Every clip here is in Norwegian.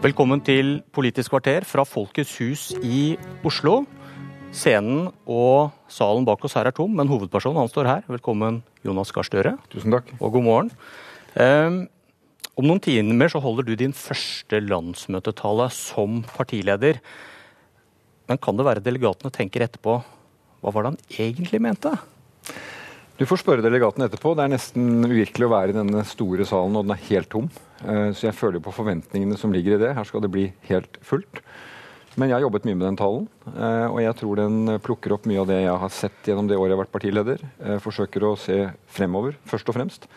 Velkommen til Politisk kvarter fra Folkets hus i Oslo. Scenen og salen bak oss her er tom, men hovedpersonen han står her. Velkommen, Jonas Gahr Støre. Tusen takk. Og god morgen. Um, om noen timer så holder du din første landsmøtetale som partileder. Men kan det være delegatene tenker etterpå hva var det han egentlig mente? Du får spørre delegaten etterpå. Det er nesten uvirkelig å være i denne store salen, og den er helt tom. Eh, så jeg føler på forventningene som ligger i det. Her skal det bli helt fullt. Men jeg har jobbet mye med den talen, eh, og jeg tror den plukker opp mye av det jeg har sett gjennom det året jeg har vært partileder. Jeg eh, forsøker å se fremover, først og fremst.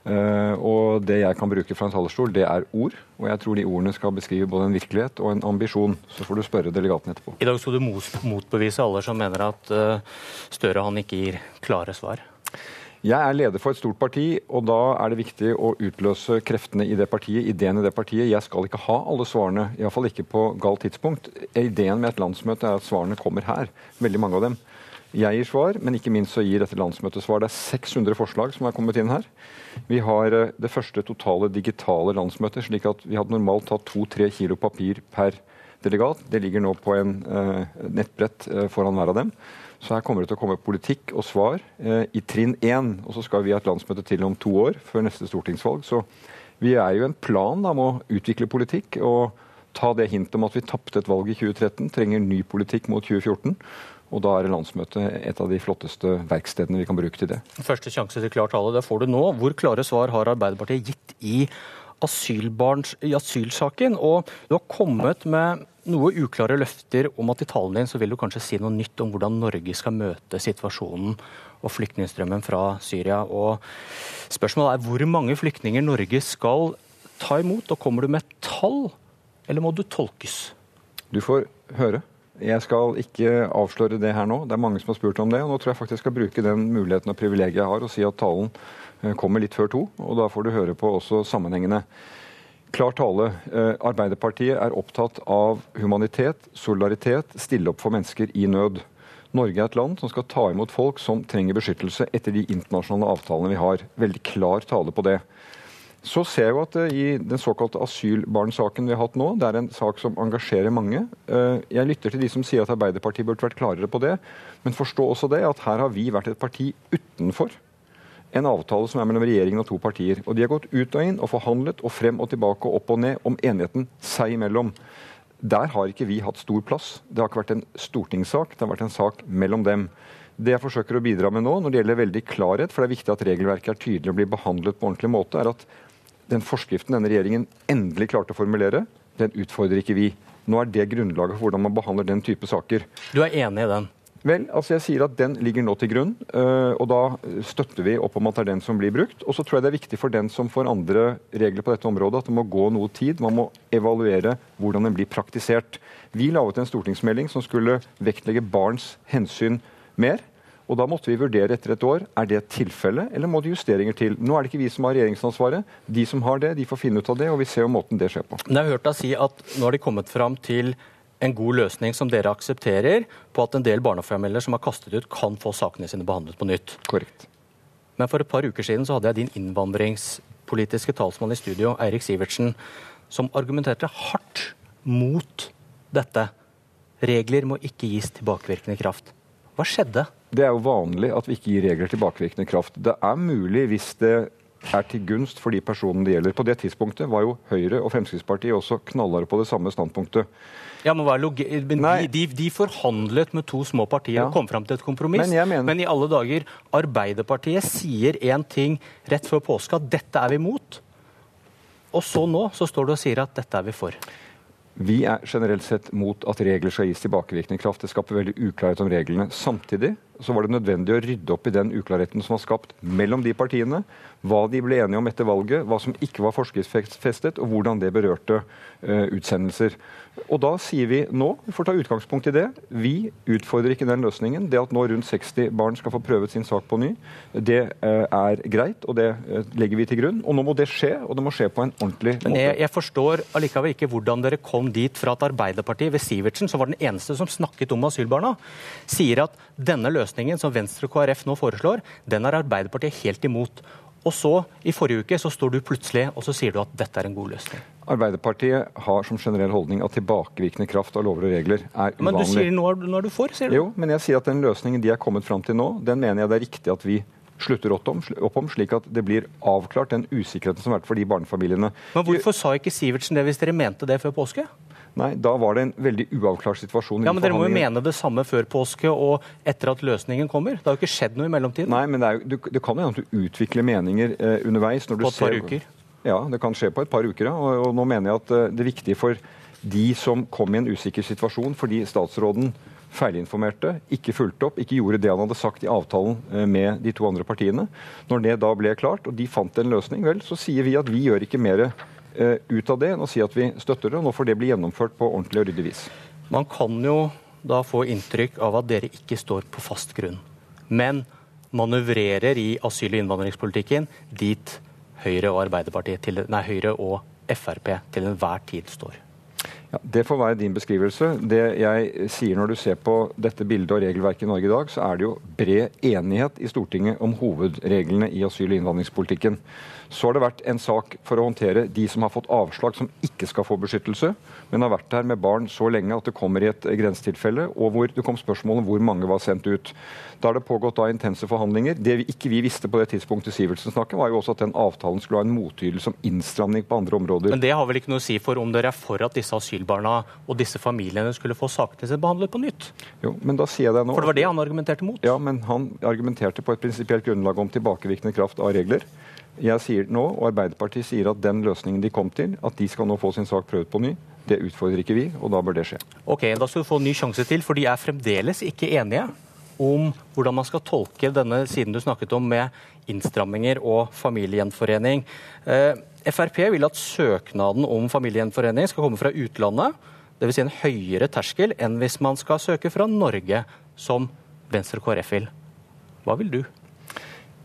Og det jeg kan bruke fra en talerstol, det er ord. Og jeg tror de ordene skal beskrive både en virkelighet og en ambisjon. Så får du spørre delegaten etterpå. I dag skal du motbevise alle som mener at Støre han ikke gir klare svar. Jeg er leder for et stort parti, og da er det viktig å utløse kreftene i det partiet, ideen i det partiet. Jeg skal ikke ha alle svarene, iallfall ikke på galt tidspunkt. Ideen med et landsmøte er at svarene kommer her, veldig mange av dem. Jeg gir svar, men ikke minst så gir dette landsmøtet svar. Det er 600 forslag som er kommet inn her. Vi har eh, det første totale digitale landsmøtet, slik at vi hadde normalt hatt to-tre kilo papir per delegat. Det ligger nå på en uh, nettbrett uh, foran hver av dem. Så her kommer det til å komme politikk og svar eh, i trinn én. Og så skal vi ha et landsmøte til om to år, før neste stortingsvalg. Så vi er jo en plan med å utvikle politikk og ta det hintet om at vi tapte et valg i 2013, trenger ny politikk mot 2014. Og da er landsmøtet et av de flotteste verkstedene vi kan bruke til det. Første sjanse til klar tale, det får du nå. Hvor klare svar har Arbeiderpartiet gitt i i asylsaken? Og du har kommet med noe uklare løfter om at i talen din så vil du kanskje si noe nytt om hvordan Norge skal møte situasjonen og flyktningstrømmen fra Syria. Og spørsmålet er hvor mange flyktninger Norge skal ta imot, og kommer du med tall, eller må du tolkes? Du får høre. Jeg skal ikke avsløre det her nå. Det er mange som har spurt om det. og Nå tror jeg faktisk jeg skal bruke den muligheten og privilegiet jeg har, og si at talen eh, kommer litt før to. og Da får du høre på også sammenhengene. Klar tale. Eh, Arbeiderpartiet er opptatt av humanitet, solidaritet, stille opp for mennesker i nød. Norge er et land som skal ta imot folk som trenger beskyttelse etter de internasjonale avtalene vi har. Veldig klar tale på det. Så ser jeg jo at eh, i den såkalte asylbarnsaken vi har hatt nå, det er en sak som engasjerer mange. Eh, jeg lytter til de som sier at Arbeiderpartiet burde vært klarere på det. Men forstå også det at her har vi vært et parti utenfor en avtale som er mellom regjeringen og to partier. Og De har gått ut og inn og forhandlet og frem og tilbake og opp og ned om enigheten seg imellom. Der har ikke vi hatt stor plass. Det har ikke vært en stortingssak, det har vært en sak mellom dem. Det jeg forsøker å bidra med nå, når det gjelder veldig klarhet, for det er viktig at regelverket er tydelig og blir behandlet på ordentlig måte, er at den forskriften denne regjeringen endelig klarte å formulere, den utfordrer ikke vi. Nå er det grunnlaget for hvordan man behandler den type saker. Du er enig i den? Vel, altså jeg sier at Den ligger nå til grunn, eh, og da støtter vi opp om at det er den som blir brukt. Og så tror jeg det er viktig for den som får andre regler på dette området, at det må gå noe tid. Man må evaluere hvordan den blir praktisert. Vi laget en stortingsmelding som skulle vektlegge barns hensyn mer. Og Da måtte vi vurdere etter et år er det et tilfelle, eller må det justeringer til. Nå er det ikke vi som har regjeringsansvaret. De som har det, de får finne ut av det, og vi ser jo måten det skjer på. Men jeg har hørt deg si at nå har de kommet fram til en god løsning som dere aksepterer på at en del barnefamilier som er kastet ut, kan få sakene sine behandlet på nytt. Korrekt. Men for et par uker siden så hadde jeg din innvandringspolitiske talsmann i studio, Eirik Sivertsen, som argumenterte hardt mot dette. Regler må ikke gis tilbakevirkende kraft. Hva skjedde? Det er jo vanlig at vi ikke gir regler tilbakevirkende kraft. Det er mulig hvis det er til gunst for de personene det gjelder. På det tidspunktet var jo Høyre og Fremskrittspartiet også knallharde på det samme standpunktet. Ja, men, men de, de, de, forhandlet med to små partier ja. og kom fram til et kompromiss. Men, mener... men, i alle dager, Arbeiderpartiet sier én ting rett før påske, at dette er vi imot. Og så nå så står du og sier at dette er vi for. Vi er generelt sett mot at regler skal gis tilbakevirkende kraft. Det skaper veldig uklarhet om reglene. Samtidig så var det nødvendig å rydde opp i den uklarheten som var skapt mellom de partiene. Hva de ble enige om etter valget, hva som ikke var forskriftsfestet, og hvordan det berørte uh, utsendelser. Og da sier vi nå, vi får ta utgangspunkt i det, vi utfordrer ikke den løsningen. Det at nå rundt 60 barn skal få prøvet sin sak på ny, det uh, er greit, og det uh, legger vi til grunn. Og nå må det skje, og det må skje på en ordentlig måte. Men jeg, jeg forstår allikevel ikke hvordan dere kom dit fra at Arbeiderpartiet ved Sivertsen, som var den eneste som snakket om asylbarna, sier at denne løsningen som Venstre og KrF nå foreslår, den er Arbeiderpartiet helt imot. Og så, i forrige uke, så står du plutselig og så sier du at dette er en god løsning. Arbeiderpartiet har som generell holdning at tilbakevirkende kraft av lover og regler er uvanlig. Men du sier nå er, nå er du for, sier du? Jo, men jeg sier at den løsningen de er kommet fram til nå, den mener jeg det er riktig at vi slutter opp om, opp om, slik at det blir avklart den usikkerheten som har vært for de barnefamiliene. Men hvorfor sa ikke Sivertsen det hvis dere mente det før påske? Nei, da var det en veldig uavklart situasjon. Ja, Men dere må jo mene det samme før påske og etter at løsningen kommer? Det har jo ikke skjedd noe i mellomtiden? Nei, men det, jo, du, det kan jo hende at du utvikler meninger eh, underveis. På et par uker? Ja, det kan skje på et par uker. ja. Og, og nå mener jeg at uh, det viktige for de som kom i en usikker situasjon fordi statsråden feilinformerte, ikke fulgte opp, ikke gjorde det han hadde sagt i avtalen uh, med de to andre partiene. Når det da ble klart, og de fant en løsning, vel, så sier vi at vi gjør ikke mer ut av det å si at vi støtter det. og Nå får det bli gjennomført på ordentlig og ryddig vis. Man kan jo da få inntrykk av at dere ikke står på fast grunn, men manøvrerer i asyl- og innvandringspolitikken dit Høyre og Arbeiderpartiet til, nei, Høyre og Frp til enhver tid står? Ja, det får være din beskrivelse. Det jeg sier når du ser på dette bildet og regelverket i Norge i dag, så er det jo bred enighet i Stortinget om hovedreglene i asyl- og innvandringspolitikken. Så har det vært en sak for å håndtere de som har fått avslag som ikke skal få beskyttelse, men har vært her med barn så lenge at det kommer i et grensetilfelle, og hvor det kom spørsmål om hvor mange var sendt ut. Da har det pågått da intense forhandlinger. Det vi ikke vi visste på det tidspunktet Sivertsen snakket, var jo også at den avtalen skulle ha en mottydelse om innstramning på andre områder. Men det har vel ikke noe å si for om dere er for at disse asylbarna og disse familiene skulle få sakene sine behandlet på nytt? Jo, men da sier jeg det nå. For det var det han argumenterte mot? Ja, men han argumenterte på et prinsipielt grunnlag om tilbakevirkende kraft av regler. Jeg sier nå, og Arbeiderpartiet sier at den løsningen de kom til, at de skal nå få sin sak prøvd på ny, det utfordrer ikke vi, og da bør det skje. Ok, Da skal du få en ny sjanse til, for de er fremdeles ikke enige om hvordan man skal tolke denne siden du snakket om med innstramminger og familiegjenforening. Eh, Frp vil at søknaden om familiegjenforening skal komme fra utlandet, dvs. Si en høyere terskel enn hvis man skal søke fra Norge, som Venstre og KrF vil. Hva vil du?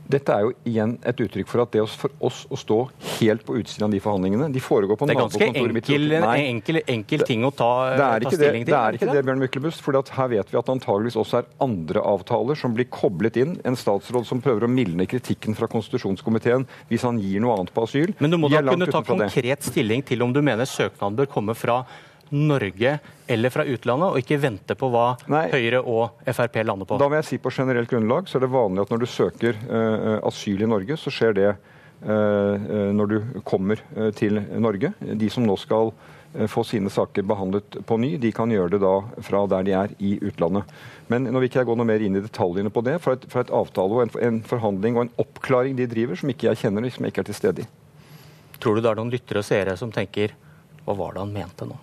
Dette er jo igjen et uttrykk for at det for oss å stå helt på utsiden av de forhandlingene De foregår på nabokontoret mitt. Det er ganske enkel, enkel, enkel, ting å ta, ta stilling til. Det er ikke det, det Bjørn Myklebust. For her vet vi at det antageligvis også er andre avtaler som blir koblet inn. En statsråd som prøver å mildne kritikken fra konstitusjonskomiteen hvis han gir noe annet på asyl. Men du må da kunne ta konkret stilling til om du mener søknaden bør komme fra Norge eller fra utlandet, og ikke vente på hva Nei. Høyre og Frp lander på? Da vil jeg si På generelt grunnlag så er det vanlig at når du søker uh, asyl i Norge, så skjer det uh, når du kommer uh, til Norge. De som nå skal få sine saker behandlet på ny, de kan gjøre det da fra der de er i utlandet. Men nå vil ikke jeg gå noe mer inn i detaljene på det. Fra et, fra et avtale og en, en, forhandling og en oppklaring de driver, som ikke jeg kjenner, og som jeg ikke er til stede i. Tror du det er noen lyttere og seere som tenker hva var det han mente nå?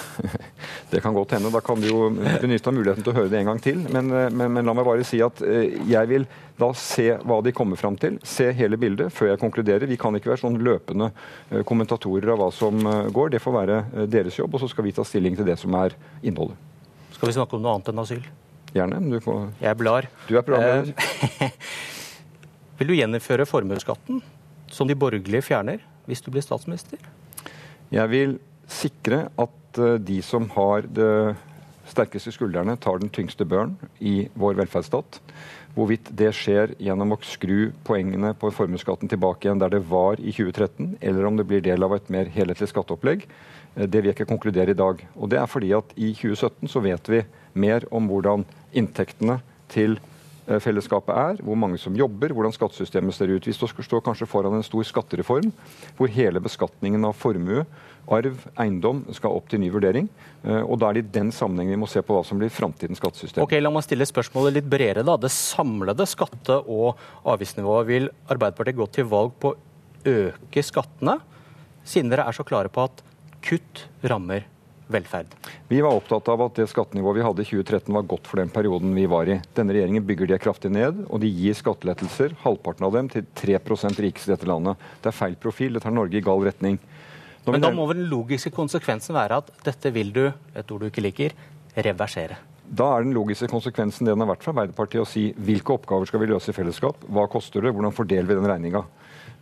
Det kan godt hende. Da kan du jo benytte av muligheten til å høre det en gang til. Men, eh, men, men la meg bare si at eh, jeg vil da se hva de kommer fram til, se hele bildet før jeg konkluderer. Vi kan ikke være sånn løpende eh, kommentatorer av hva som går. Det får være deres jobb, og så skal vi ta stilling til det som er innholdet. Skal vi snakke om noe annet enn asyl? Gjerne. Du får... Jeg blar. Du er programleder. vil du gjeninnføre formuesskatten, som de borgerlige fjerner, hvis du blir statsminister? Jeg vil sikre at Eh, de som har det sterkeste skuldrene, tar den tyngste børen i vår velferdsstat. Hvorvidt det skjer gjennom å skru poengene på formuesskatten tilbake igjen der det var i 2013, eller om det blir del av et mer helhetlig skatteopplegg, eh, det vil jeg ikke konkludere i dag. Og det er fordi at i 2017 så vet vi mer om hvordan inntektene til fellesskapet er, hvor mange som jobber, hvordan skattesystemet ser ut. Vi står kanskje foran en stor skattereform hvor hele beskatningen av formue arv, eiendom skal opp til ny vurdering. Eh, og Da er det i den sammenheng vi må se på hva som blir framtidens skattesystem. Ok, La meg stille spørsmålet litt bredere. da. Det samlede skatte- og avgiftsnivået vil Arbeiderpartiet gå til valg på å øke skattene, siden dere er så klare på at kutt rammer velferd? Vi var opptatt av at det skattenivået vi hadde i 2013 var godt for den perioden vi var i. Denne regjeringen bygger det kraftig ned, og de gir skattelettelser, halvparten av dem, til 3 rikeste i dette landet. Det er feil profil, det tar Norge i gal retning. Men da må vel den logiske konsekvensen være at dette vil du, et ord du ikke liker, reversere? Da er den logiske konsekvensen det den har vært for Arbeiderpartiet å si hvilke oppgaver skal vi løse i fellesskap, hva koster det, hvordan fordeler vi den regninga.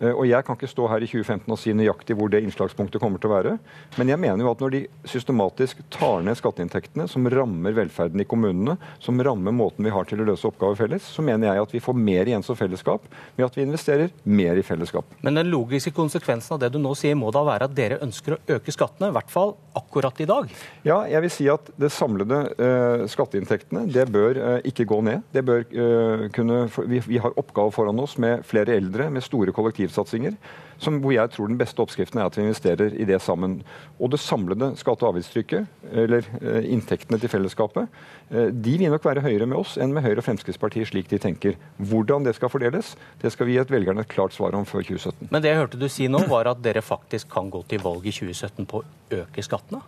Eh, og Jeg kan ikke stå her i 2015 og si nøyaktig hvor det innslagspunktet kommer til å være. Men jeg mener jo at når de systematisk tar ned skatteinntektene, som rammer velferden i kommunene, som rammer måten vi har til å løse oppgaver felles, så mener jeg at vi får mer igjen som fellesskap ved at vi investerer mer i fellesskap. Men den logiske konsekvensen av det du nå sier, må da være at dere ønsker å øke skattene, i hvert fall akkurat i dag? Ja, jeg vil si at det samlede uh, skatteinntektene det bør uh, ikke gå ned. Det bør uh, kunne, vi, har oppgaver foran oss med flere eldre, med store kollektivsatsinger, som, hvor jeg tror den beste oppskriften er at vi investerer i det sammen. Og det samlede skatte- og avgiftstrykket, eller eh, inntektene til fellesskapet, eh, de vil nok være høyere med oss enn med Høyre og Fremskrittspartiet, slik de tenker. Hvordan det skal fordeles, det skal vi gi et velgerne et klart svar om før 2017. Men det jeg hørte du si nå, var at dere faktisk kan gå til valg i 2017 på å øke skattene?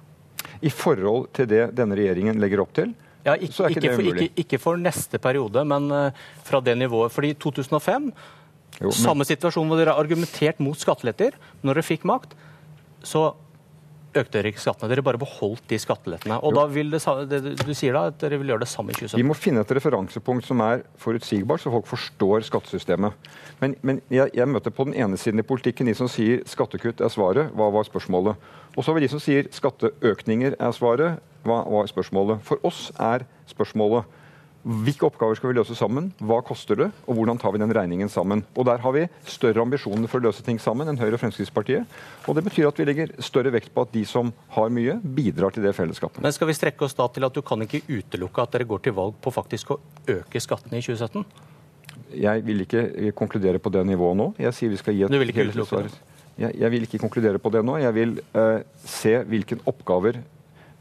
I forhold til det denne regjeringen legger opp til, ja, ikke, så er ikke, ikke det umulig. Ikke, ikke, for neste periode, men uh, fra det nivået. Fordi 2005 jo, men... Samme situasjon hvor dere har argumentert mot skatteletter. Når dere fikk makt, så økte dere ikke skattene. Dere bare beholdt de skattelettene. Og jo. da vil det, det, Du sier da at dere vil gjøre det samme i 2017? Vi må finne et referansepunkt som er forutsigbart, så folk forstår skattesystemet. Men, men jeg, jeg, møter på den ene siden i politikken de som sier skattekutt er svaret. Hva var spørsmålet? Og så har vi de som sier skatteøkninger er svaret. Hva var spørsmålet? For oss er spørsmålet hvilke oppgaver skal vi løse sammen? Hva koster det? Og hvordan tar vi den regningen sammen? Og Der har vi større ambisjoner for å løse ting sammen enn Høyre og Fremskrittspartiet. Og Det betyr at vi legger større vekt på at de som har mye, bidrar til det fellesskapet. Men skal vi strekke oss da til at du kan ikke utelukke at dere går til valg på faktisk å øke skattene i 2017? Jeg vil ikke konkludere på det nivået nå. Jeg sier vi skal gi et Du vil ikke utelukke det? Jeg, jeg, vil ikke konkludere på det nå. Jeg vil uh, se hvilke oppgaver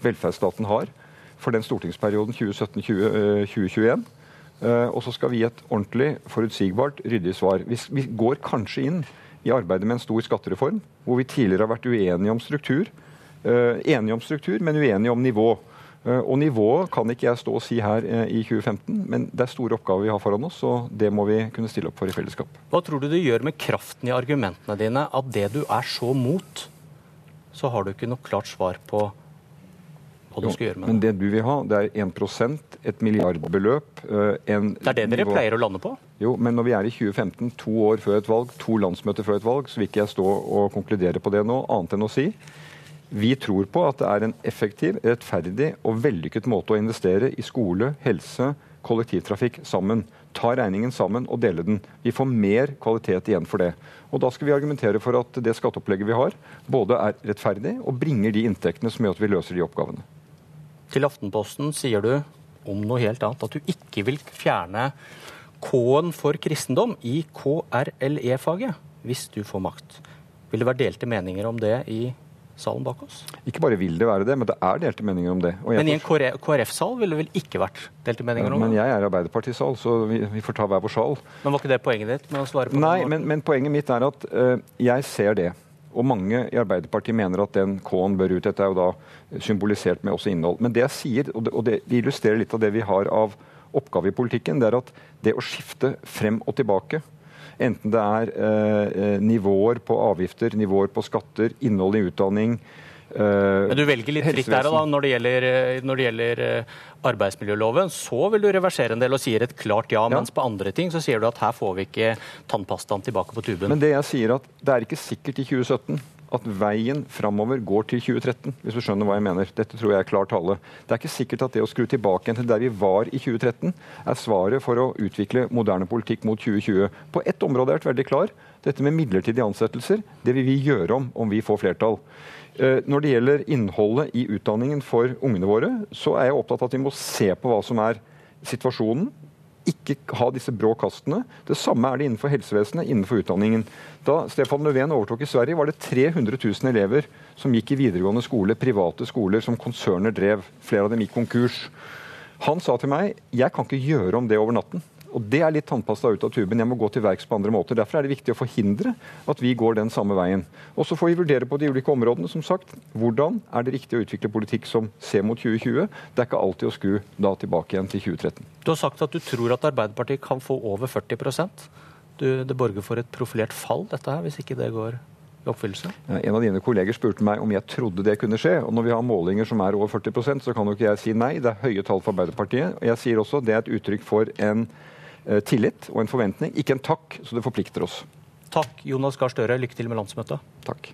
velferdsstaten har for den stortingsperioden 2017-2021. Eh, eh, og så skal vi gi et ordentlig, forutsigbart, ryddig svar. Vi går kanskje inn i arbeidet med en stor skattereform, hvor vi tidligere har vært uenige om struktur. Eh, enige om struktur, men uenige om nivå. Og nivået kan ikke jeg stå og si her i 2015, men det er store oppgaver vi har foran oss, og det må vi kunne stille opp for i fellesskap. Hva tror du det gjør med kraften i argumentene dine at det du er så mot, så har du ikke noe klart svar på hva du skal gjøre med det. Men det du vil ha, det er 1 et milliardbeløp. Eh, en det er det dere nivå... pleier å lande på? Jo, men når vi er i 2015, to år før et valg, to landsmøter før et valg, så vil ikke jeg stå og konkludere på det nå, annet enn å si vi tror på at det er en effektiv, rettferdig og vellykket måte å investere i skole, helse, kollektivtrafikk sammen. Ta regningen sammen og dele den. Vi får mer kvalitet igjen for det. Og Da skal vi argumentere for at det skatteopplegget vi har, både er rettferdig og bringer de inntektene som gjør at vi løser de oppgavene. Til Aftenposten sier du om noe helt annet, at du ikke vil fjerne K-en for kristendom i KRLE-faget hvis du får makt. Vil det være delte meninger om det i salen bak oss? Ikke bare vil det være det, men det er delte meninger om det. men i en KrF-sal ville det vel ikke vært delte meninger om det? Men jeg er Arbeiderparti-sal, så vi, vi, får ta hver vår sal. Men var ikke det poenget ditt med å svare på Nei, men, men, poenget mitt er at uh, jeg ser det. Og mange i Arbeiderpartiet mener at den K-en bør ut. Dette er jo da symbolisert med også innhold. Men det jeg sier, og det, og det illustrerer litt av det vi har av oppgave i politikken, det er at det å skifte frem og tilbake Enten det er eh, nivåer på avgifter, nivåer på skatter, innhold i utdanning, Men du velger litt fritt der, da. Når det gjelder, når det gjelder uh, arbeidsmiljøloven, så vil du reversere en del og sier et klart ja, ja, mens på andre ting så sier du at her får vi ikke tannpastaen tilbake på tuben. Men det jeg sier at det er ikke sikkert i 2017 at veien framover går til 2013, hvis du skjønner hva jeg mener. Dette tror jeg er klar tale. Det er ikke sikkert at det å skru tilbake til der vi var i 2013, er svaret for å utvikle moderne politikk mot 2020. På ett område har jeg vært veldig klar. Dette med midlertidige ansettelser, det vil vi gjøre om om vi får flertall. Eh, når det gjelder innholdet i utdanningen for ungene våre, så er jeg opptatt av at vi må se på hva som er situasjonen ikke ha disse brå kastene. Det samme er det innenfor helsevesenet, innenfor utdanningen. Da Stefan Löfven overtok i Sverige, var det 300 000 elever som gikk i videregående skole, private skoler som konserner drev. Flere av dem gikk konkurs. Han sa til meg jeg kan ikke gjøre om det over natten. Og Det er litt tannpasta ut av tuben. Jeg må gå til verks på andre måter. Derfor er det viktig å forhindre at vi går den samme veien. Og Så får vi vurdere på de ulike områdene. som sagt. Hvordan er det riktig å utvikle politikk som ser mot 2020? Det er ikke alltid å skru da tilbake igjen til 2013. Du har sagt at du tror at Arbeiderpartiet kan få over 40% du, Det borger for et profilert fall, dette her, hvis ikke det går oppfyllelse? En av dine kolleger spurte meg om jeg trodde det kunne skje. og Når vi har målinger som er over 40% så kan jo ikke jeg si nei. Det er høye tall for Arbeiderpartiet. og Jeg sier også det er et uttrykk for en tillit og en forventning, ikke en takk, så det forplikter oss. Takk, Jonas Gahr Støre. Lykke til med landsmøtet. Takk.